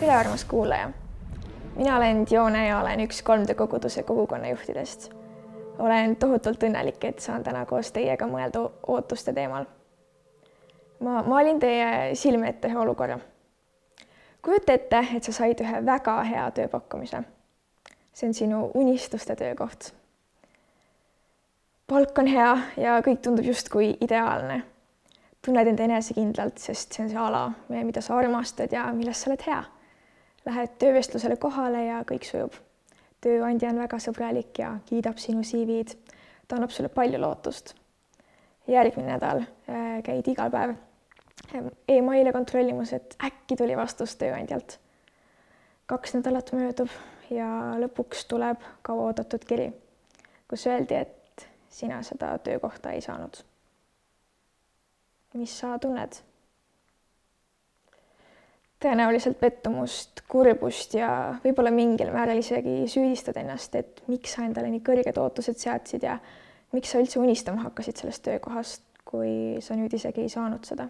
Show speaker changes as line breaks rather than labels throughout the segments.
tere, armas kuulaja. mina olen Dione ja olen üks 3D koguduse kogukonnajuhtidest. olen tohutult õnnelik, et saan täna koos teiega mõelda ootuste teemal. ma maalin teie silme ette ühe olukorra. kujuta ette, et sa said ühe väga hea tööpakkumise. see on sinu unistuste töökoht. palk on hea ja kõik tundub justkui ideaalne tunned end enesekindlalt, sest see on see ala, mida sa armastad ja milles sa oled hea Lähed töövestlusele kohale ja kõik sujub. tööandja on väga sõbralik ja kiidab sinu CV-d. ta annab sulle palju lootust. järgmine nädal äh, käid igal päev äh, emaile kontrollimas, et äkki tuli vastus tööandjalt. kaks nädalat möödub ja lõpuks tuleb kauaoodatud kiri, kus öeldi, et sina seda töökohta ei saanud. mis sa tunned? Tõenäoliselt pettumust, kurbust ja võib-olla mingil määral isegi süüdistad ennast, et miks sa endale nii kõrged ootused seadsid ja miks sa üldse unistama hakkasid sellest töökohast, kui sa nüüd isegi ei saanud seda.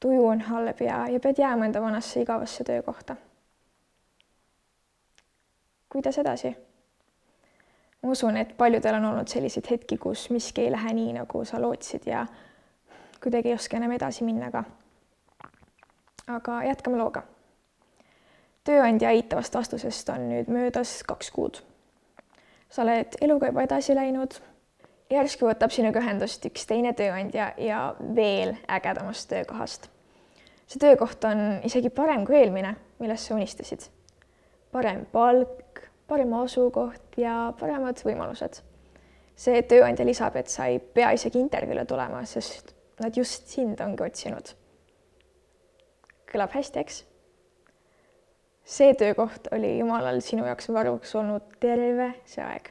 tuju on halb ja, ja pead jääma enda vanasse igavasse töökohta. kuidas edasi? ma usun, et paljudel on olnud selliseid hetki, kus miski ei lähe nii, nagu sa lootsid ja kuidagi ei oska enam edasi minna ka aga jätkame looga. tööandja eitavast vastusest on nüüd möödas kaks kuud. sa oled eluga juba edasi läinud. järsku võtab sinuga ühendust üks teine tööandja ja veel ägedamast töökohast. see töökoht on isegi parem kui eelmine, millest sa unistasid. parem palk, parem asukoht ja paremad võimalused. see tööandja lisab, et sa ei pea isegi intervjuule tulema, sest nad just sind ongi otsinud kõlab hästi, eks? see töökoht oli Jumalal sinu jaoks varuks olnud terve see aeg.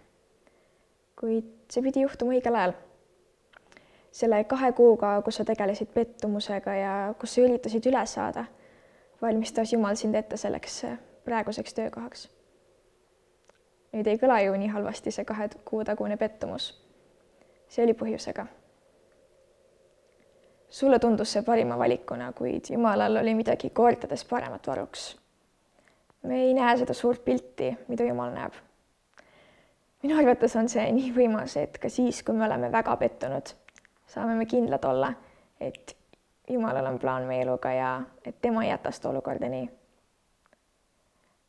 kuid see pidi juhtuma õigel ajal. selle kahe kuuga, kus sa tegelesid pettumusega ja kus sa üritasid üle saada, valmistas Jumal sind ette selleks praeguseks töökohaks. nüüd ei kõla ju nii halvasti see kahe kuu tagune pettumus. see oli põhjusega sulle tundus see parima valikuna, kuid Jumalal oli midagi kordades paremat varuks. me ei näe seda suurt pilti, mida Jumal näeb. minu arvates on see nii võimas, et ka siis, kui me oleme väga pettunud, saame me kindlad olla, et Jumalal on plaan meie eluga ja et tema ei jäta seda olukorda nii.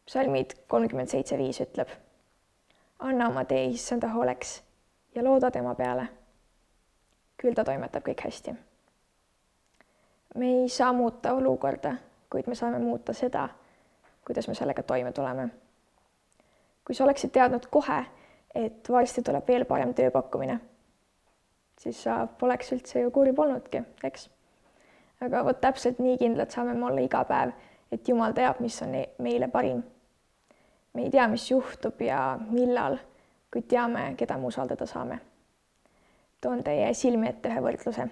psalmid kolmkümmend seitse viis ütleb, anna oma tee issanda hooleks ja looda tema peale. küll ta toimetab kõik hästi me ei saa muuta olukorda, kuid me saame muuta seda, kuidas me sellega toime tuleme. kui sa oleksid teadnud kohe, et varsti tuleb veel parem tööpakkumine, siis sa poleks üldse ju kurb olnudki, eks. aga vot täpselt nii kindlad saame me olla iga päev, et Jumal teab, mis on meile parim. me ei tea, mis juhtub ja millal, kuid teame, keda me usaldada saame. toon teie silme ette ühe võrdluse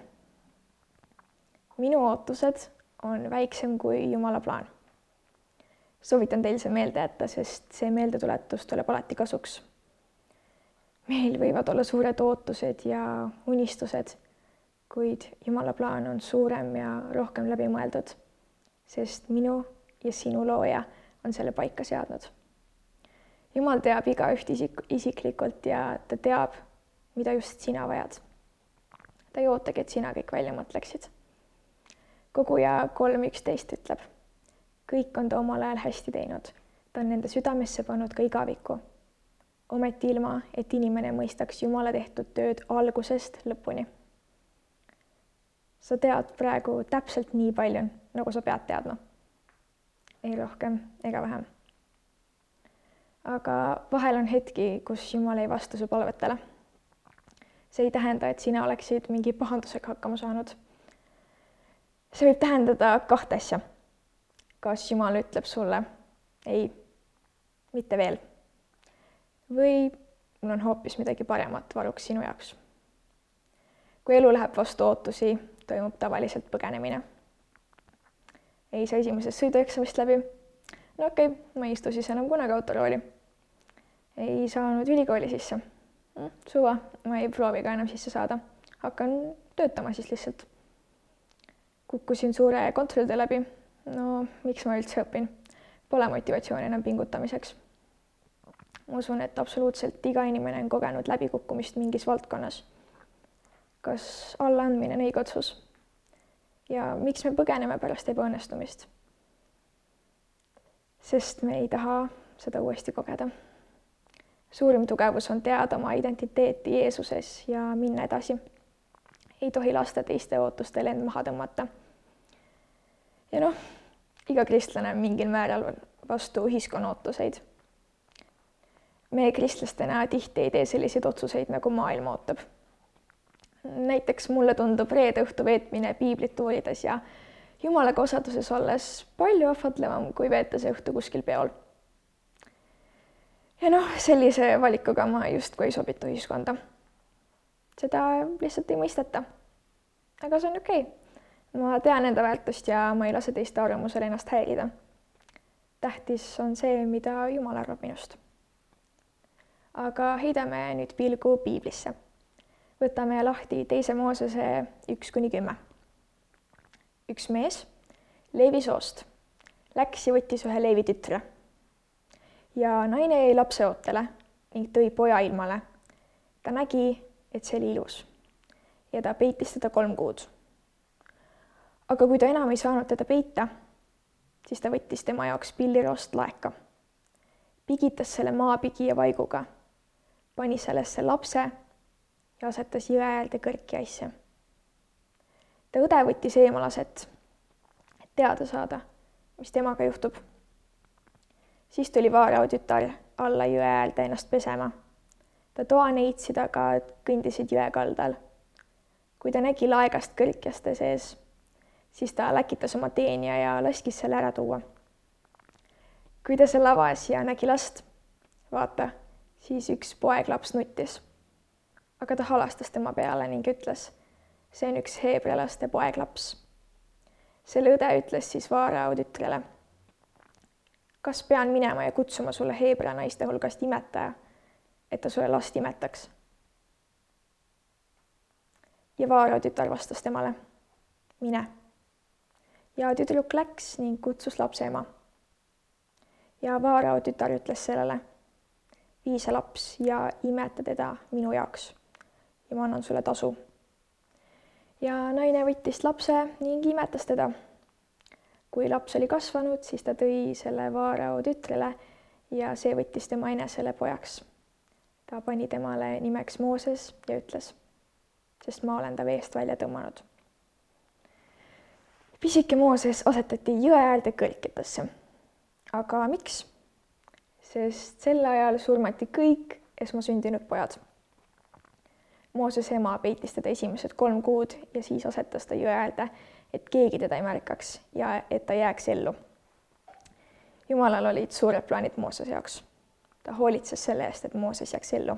minu ootused on väiksem kui Jumala plaan. soovitan teil see meelde jätta, sest see meeldetuletus tuleb alati kasuks. meil võivad olla suured ootused ja unistused, kuid Jumala plaan on suurem ja rohkem läbimõeldud, sest minu ja sinu looja on selle paika seadnud. Jumal teab igaüht isik, isiklikult ja ta teab, mida just sina vajad. ta ei ootagi, et sina kõik välja mõtleksid koguja kolm üksteist ütleb. kõik on ta omal ajal hästi teinud, ta on nende südamesse pannud ka igaviku. ometi ilma, et inimene mõistaks Jumala tehtud tööd algusest lõpuni. sa tead praegu täpselt nii palju, nagu sa pead teadma. ei rohkem ega vähem. aga vahel on hetki, kus Jumal ei vasta su palvetele. see ei tähenda, et sina oleksid mingi pahandusega hakkama saanud see võib tähendada kahte asja. kas Jumal ütleb sulle ei, mitte veel või mul on hoopis midagi paremat varuks sinu jaoks. kui elu läheb vastu ootusi, toimub tavaliselt põgenemine. ei saa esimesest sõidueksamist läbi. no okei okay,, ma ei istu siis enam kunagi autorooli. ei saanud ülikooli sisse. Hm, suva, ma ei proovi ka enam sisse saada. hakkan töötama siis lihtsalt kukkusin suure kontrolltöö läbi. no miks ma üldse õpin? pole motivatsiooni enam pingutamiseks. ma usun, et absoluutselt iga inimene on kogenud läbikukkumist mingis valdkonnas. kas allaandmine on õige otsus? ja miks me põgeneme pärast ebaõnnestumist? sest me ei taha seda uuesti kogeda. suurim tugevus on teada oma identiteeti Jeesuses ja minna edasi. ei tohi lasta teiste ootustel end maha tõmmata. Ja noh, iga kristlane on mingil määral vastu ühiskonna ootuseid. me kristlastena tihti ei tee selliseid otsuseid, nagu maailm ootab. näiteks mulle tundub reede õhtu veetmine piiblit uurides ja jumalaga osaduses olles palju ahvatlevam, kui veeta see õhtu kuskil peol ja noh, sellise valikuga ma justkui ei sobitu ühiskonda. seda lihtsalt ei mõisteta. aga see on okei okay. Ma tean enda väärtust ja ma ei lase teiste arvamusel ennast häirida. tähtis on see, mida Jumal arvab minust. aga heidame nüüd pilgu piiblisse. võtame lahti teise Moosese üks kuni kümme. üks mees Leevi soost läks ja võttis ühe Leevi tütre ja naine jäi lapseootele ning tõi poja ilmale. ta nägi, et see oli ilus ja ta peitis teda kolm kuud. Aga kui ta enam ei saanud teda peita, siis ta võttis tema jaoks pilliroost laeka, pigitas selle maapigi ja vaiguga, pani sellesse lapse ja asetas jõe äärde kõrki asja. ta õde võttis eemalaset, et teada saada, mis temaga juhtub siis tuli Vaarao tütar alla jõe äärde ennast pesema. ta toaneitsid aga kõndisid jõe kaldal. kui ta nägi laegast kõrkjaste sees, siis ta läkitas oma teenija ja laskis selle ära tuua. kui ta seal avas ja nägi last, vaata, siis üks poeglaps nuttis. aga ta halastas tema peale ning ütles, see on üks heebrealaste poeglaps. selle õde ütles siis Vaarao tütrele kas pean minema ja kutsuma sulle Heebrea naiste hulgast imetaja, et ta sulle last imetaks? ja Vaaro tütar vastas temale, mine. Ja tüdruk läks ning kutsus lapse ema. ja Vaaro tütar ütles sellele, vii see laps ja imeta teda minu jaoks ja ma annan sulle tasu. ja naine võttis lapse ning imetas teda kui laps oli kasvanud, siis ta tõi selle Vaarao tütrele ja see võttis tema enesele pojaks. ta pani temale nimeks Mooses ja ütles, sest ma olen ta veest välja tõmmanud. Pisike Mooses asetati jõe äärde kõrkidesse. aga miks? sest sel ajal surmati kõik esmasündinud pojad. Moosese ema peitis teda esimesed kolm kuud ja siis asetas ta jõe äärde et keegi teda ei märkaks ja et ta jääks ellu. jumalal olid suured plaanid Moosese jaoks. ta hoolitses selle eest, et Mooses jääks ellu.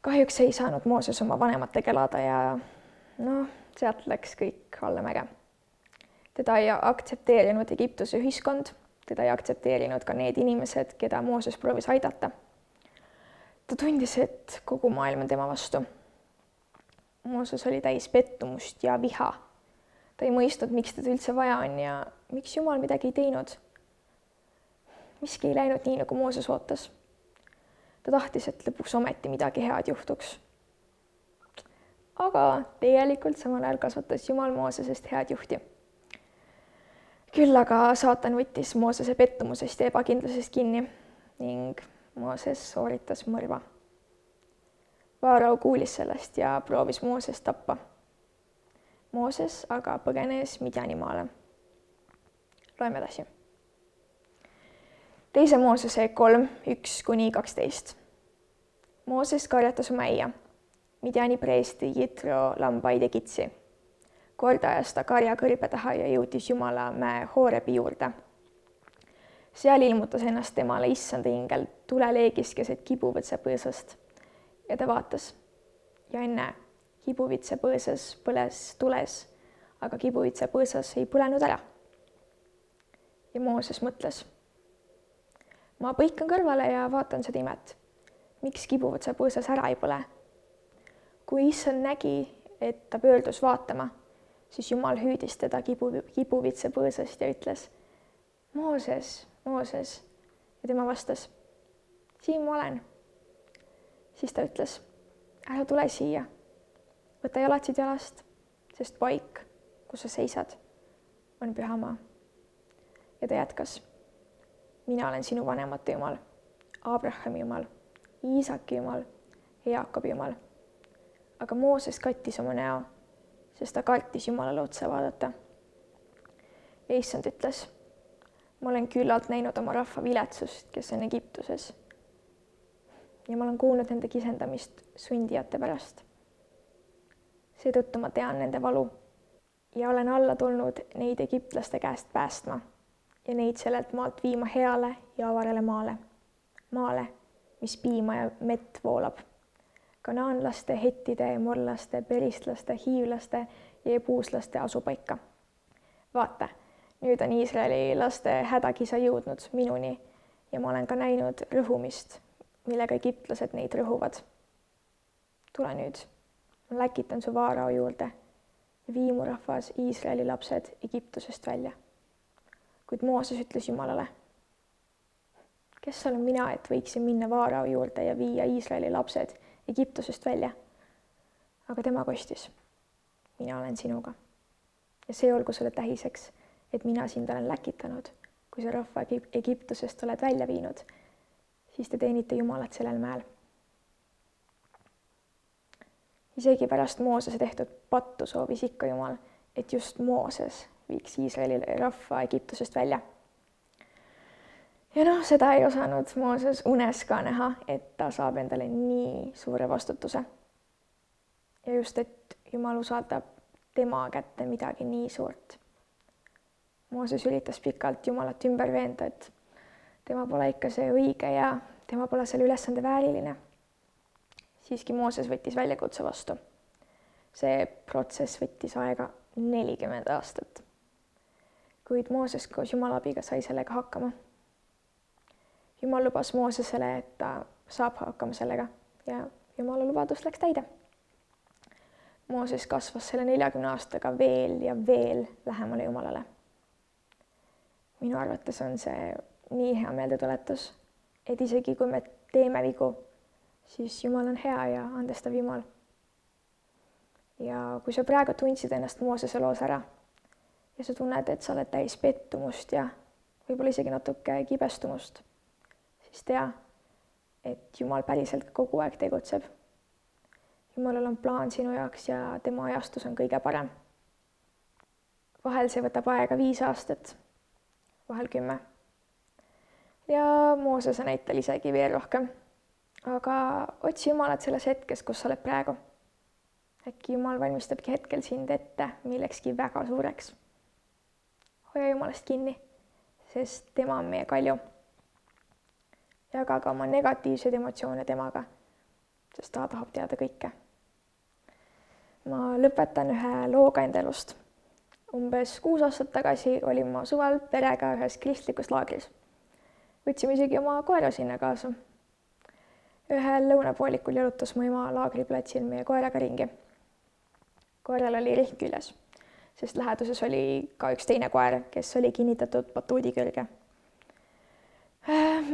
kahjuks ei saanud Mooses oma vanematega elada ja noh, sealt läks kõik allamäge. teda ei aktsepteerinud Egiptuse ühiskond, teda ei aktsepteerinud ka need inimesed, keda Mooses proovis aidata. ta tundis, et kogu maailm on tema vastu Mooses oli täis pettumust ja viha ta ei mõistnud, miks teda üldse vaja on ja miks Jumal midagi ei teinud. miski ei läinud nii, nagu Mooses ootas. ta tahtis, et lõpuks ometi midagi head juhtuks. Aga tegelikult samal ajal kasvatas Jumal Moosesest head juhti. küll aga saatan võttis Moosese pettumusest ja ebakindlusest kinni ning Mooses sooritas mõrva. Vaarau kuulis sellest ja proovis Moosest tappa Mooses aga põgenes Midjanimaale. loeme edasi. teise Moosese kolm, üks kuni kaksteist. Mooses karjatas oma äia, Midjani preesti Jitro lambaid ja kitsi. kord ajas ta karja kõrbe taha ja jõudis Jumala mäe Hoorebi juurde. seal ilmutas ennast temale issanda ingel tuleleegis keset kibuvõtse põõsast ja ta vaatas ja ennäe kibuvitsa põõsas põles tules, aga kibuvitsa põõsas ei põlenud ära. ja Mooses mõtles. ma põikan kõrvale ja vaatan seda imet. miks kibuvitsa põõsas ära ei põle? Kui issand nägi, et ta pöördus vaatama, siis Jumal hüüdis teda kibu, kibuvitsa põõsast ja ütles, Mooses, Mooses. ja tema vastas, siin ma olen. siis ta ütles, ära tule siia, võta jalatsid jalast, sest paik, kus sa seisad, on pühamaa. ja ta jätkas, mina olen sinu vanemate Jumal, Abrahami Jumal, Iisaki Jumal ja Jaakobi Jumal. Aga Mooses kattis oma näo, sest ta kartis Jumalale otsa vaadata. ja issand ütles ma olen küllalt näinud oma rahva viletsust, kes on Egiptuses. ja ma olen kuulnud nende kisendamist sundijate pärast. seetõttu ma tean nende valu ja olen alla tulnud neid egiptlaste käest päästma ja neid sellelt maalt viima heale ja avarale maale, maale, mis piima ja mett voolab. Kanaanlaste, hettide, morlaste, peristlaste, hiivlaste ja ebuuslaste asupaika. vaata nüüd on Iisraeli laste hädakisa jõudnud minuni ja ma olen ka näinud rõhumist, millega egiptlased neid rõhuvad. tule nüüd, ma läkitan su vaarao juurde vii mu rahvas Iisraeli lapsed Egiptusest välja. kuid Mooses ütles Jumalale, kes olen mina, et võiksin minna vaarao juurde ja viia Iisraeli lapsed Egiptusest välja? aga tema kostis, mina olen sinuga ja see olgu sulle tähiseks et mina sind olen läkitanud, kui sa rahva Egiptusest oled välja viinud, siis te teenite Jumalat sellel mäel. isegi pärast Moosese tehtud pattu soovis ikka Jumal, et just Mooses viiks Iisraeli rahva Egiptusest välja. Ja noh, seda ei osanud Mooses unes ka näha, et ta saab endale nii suure vastutuse. ja just, et Jumal usaldab tema kätte midagi nii suurt Mooses üritas pikalt Jumalat ümber veenda, et tema pole ikka see õige ja tema pole selle ülesande vääriline. siiski Mooses võttis väljakutse vastu. see protsess võttis aega nelikümmend aastat. kuid Mooses koos Jumala abiga sai sellega hakkama. Jumal lubas Moosesele, et ta saab hakkama sellega ja Jumala lubadus läks täide. Mooses kasvas selle neljakümne aastaga veel ja veel lähemale Jumalale minu arvates on see nii hea meeldetuletus, et isegi kui me teeme vigu, siis Jumal on hea ja andestav Jumal. ja kui sa praegu tundsid ennast Moosese loos ära ja sa tunned, et sa oled täis pettumust ja võib-olla isegi natuke kibestumust, siis tea, et Jumal päriselt kogu aeg tegutseb. Jumalal on plaan sinu jaoks ja tema ajastus on kõige parem. vahel see võtab aega viis aastat vahel kümme. ja Moosese näitel isegi veel rohkem. aga otsi Jumalat selles hetkes, kus sa oled praegu. äkki Jumal valmistabki hetkel sind ette millekski väga suureks. hoia Jumalast kinni, sest tema on meie kalju. Jaga ka oma negatiivseid emotsioone temaga, sest ta tahab teada kõike. ma lõpetan ühe looga enda elust umbes kuus aastat tagasi olin ma suvel perega ühes kristlikus laagris. võtsime isegi oma koera sinna kaasa. ühel lõunapoolikul jalutas mu ema laagriplatsil meie koeraga ringi. koeral oli rihm küljes, sest läheduses oli ka üks teine koer, kes oli kinnitatud batuudi külge.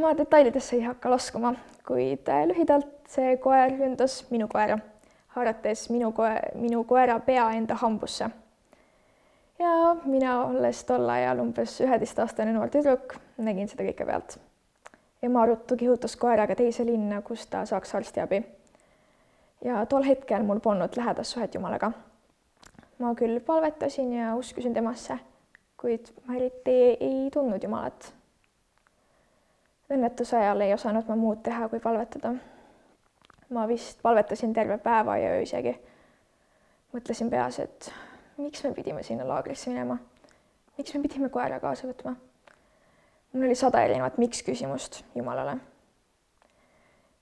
Ma detailidesse ei hakka laskuma, kuid lühidalt see koer ründas minu koera, haarates minu koe-, minu koera pea enda hambusse ja mina, olles tol ajal umbes üheteistaastane noor tüdruk, nägin seda kõike pealt. ema ruttu kihutas koeraga teise linna, kus ta saaks arstiabi. ja tol hetkel mul polnud lähedast suhet Jumalaga. ma küll palvetasin ja uskusin temasse, kuid ma eriti ei, ei tundnud Jumalat. Õnnetuse ajal ei osanud ma muud teha, kui palvetada. ma vist palvetasin terve päeva ja öö isegi. mõtlesin peas, et miks me pidime sinna laagrisse minema? miks me pidime koera kaasa võtma? mul oli sada erinevat miks küsimust Jumalale.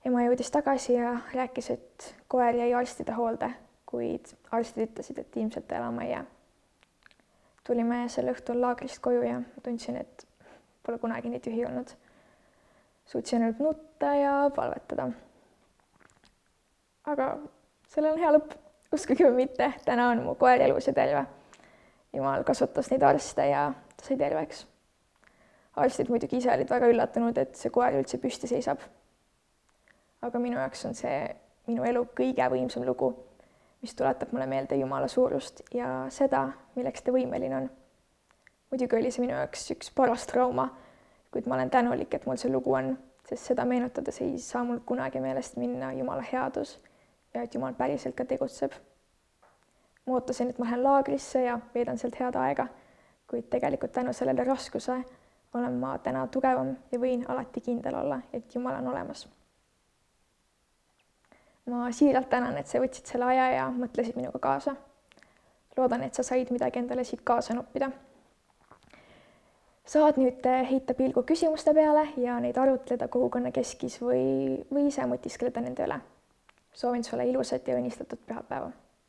ema jõudis tagasi ja rääkis, et koer jäi arstide hoolde, kuid arstid ütlesid, et ilmselt ta elama ei jää. tulime sel õhtul laagrist koju ja tundsin, et pole kunagi nii tühi olnud. Suutsin ainult nutta ja palvetada. aga sellel on hea lõpp uskuge või mitte, täna on mu koer elus ja terve. jumal kasutas neid arste ja ta sai terveks. arstid muidugi ise olid väga üllatunud, et see koer üldse püsti seisab. aga minu jaoks on see minu elu kõige võimsam lugu, mis tuletab mulle meelde Jumala suurust ja seda, milleks ta võimeline on. muidugi oli see minu jaoks üks paras trauma, kuid ma olen tänulik, et mul see lugu on, sest seda meenutades ei saa mul kunagi meelest minna Jumala headus ja et Jumal päriselt ka tegutseb. ma ootasin, et ma lähen laagrisse ja veedan sealt head aega, kuid tegelikult tänu sellele raskuse olen ma täna tugevam ja võin alati kindel olla, et Jumal on olemas. ma siiralt tänan, et sa võtsid selle aja ja mõtlesid minuga kaasa. loodan, et sa said midagi endale siit kaasa noppida. Saad nüüd heita pilgu küsimuste peale ja neid arutleda kogukonna keskis või, või ise mõtiskleda nende üle. soovin sulle ilusat ja õnnistatud pühapäeva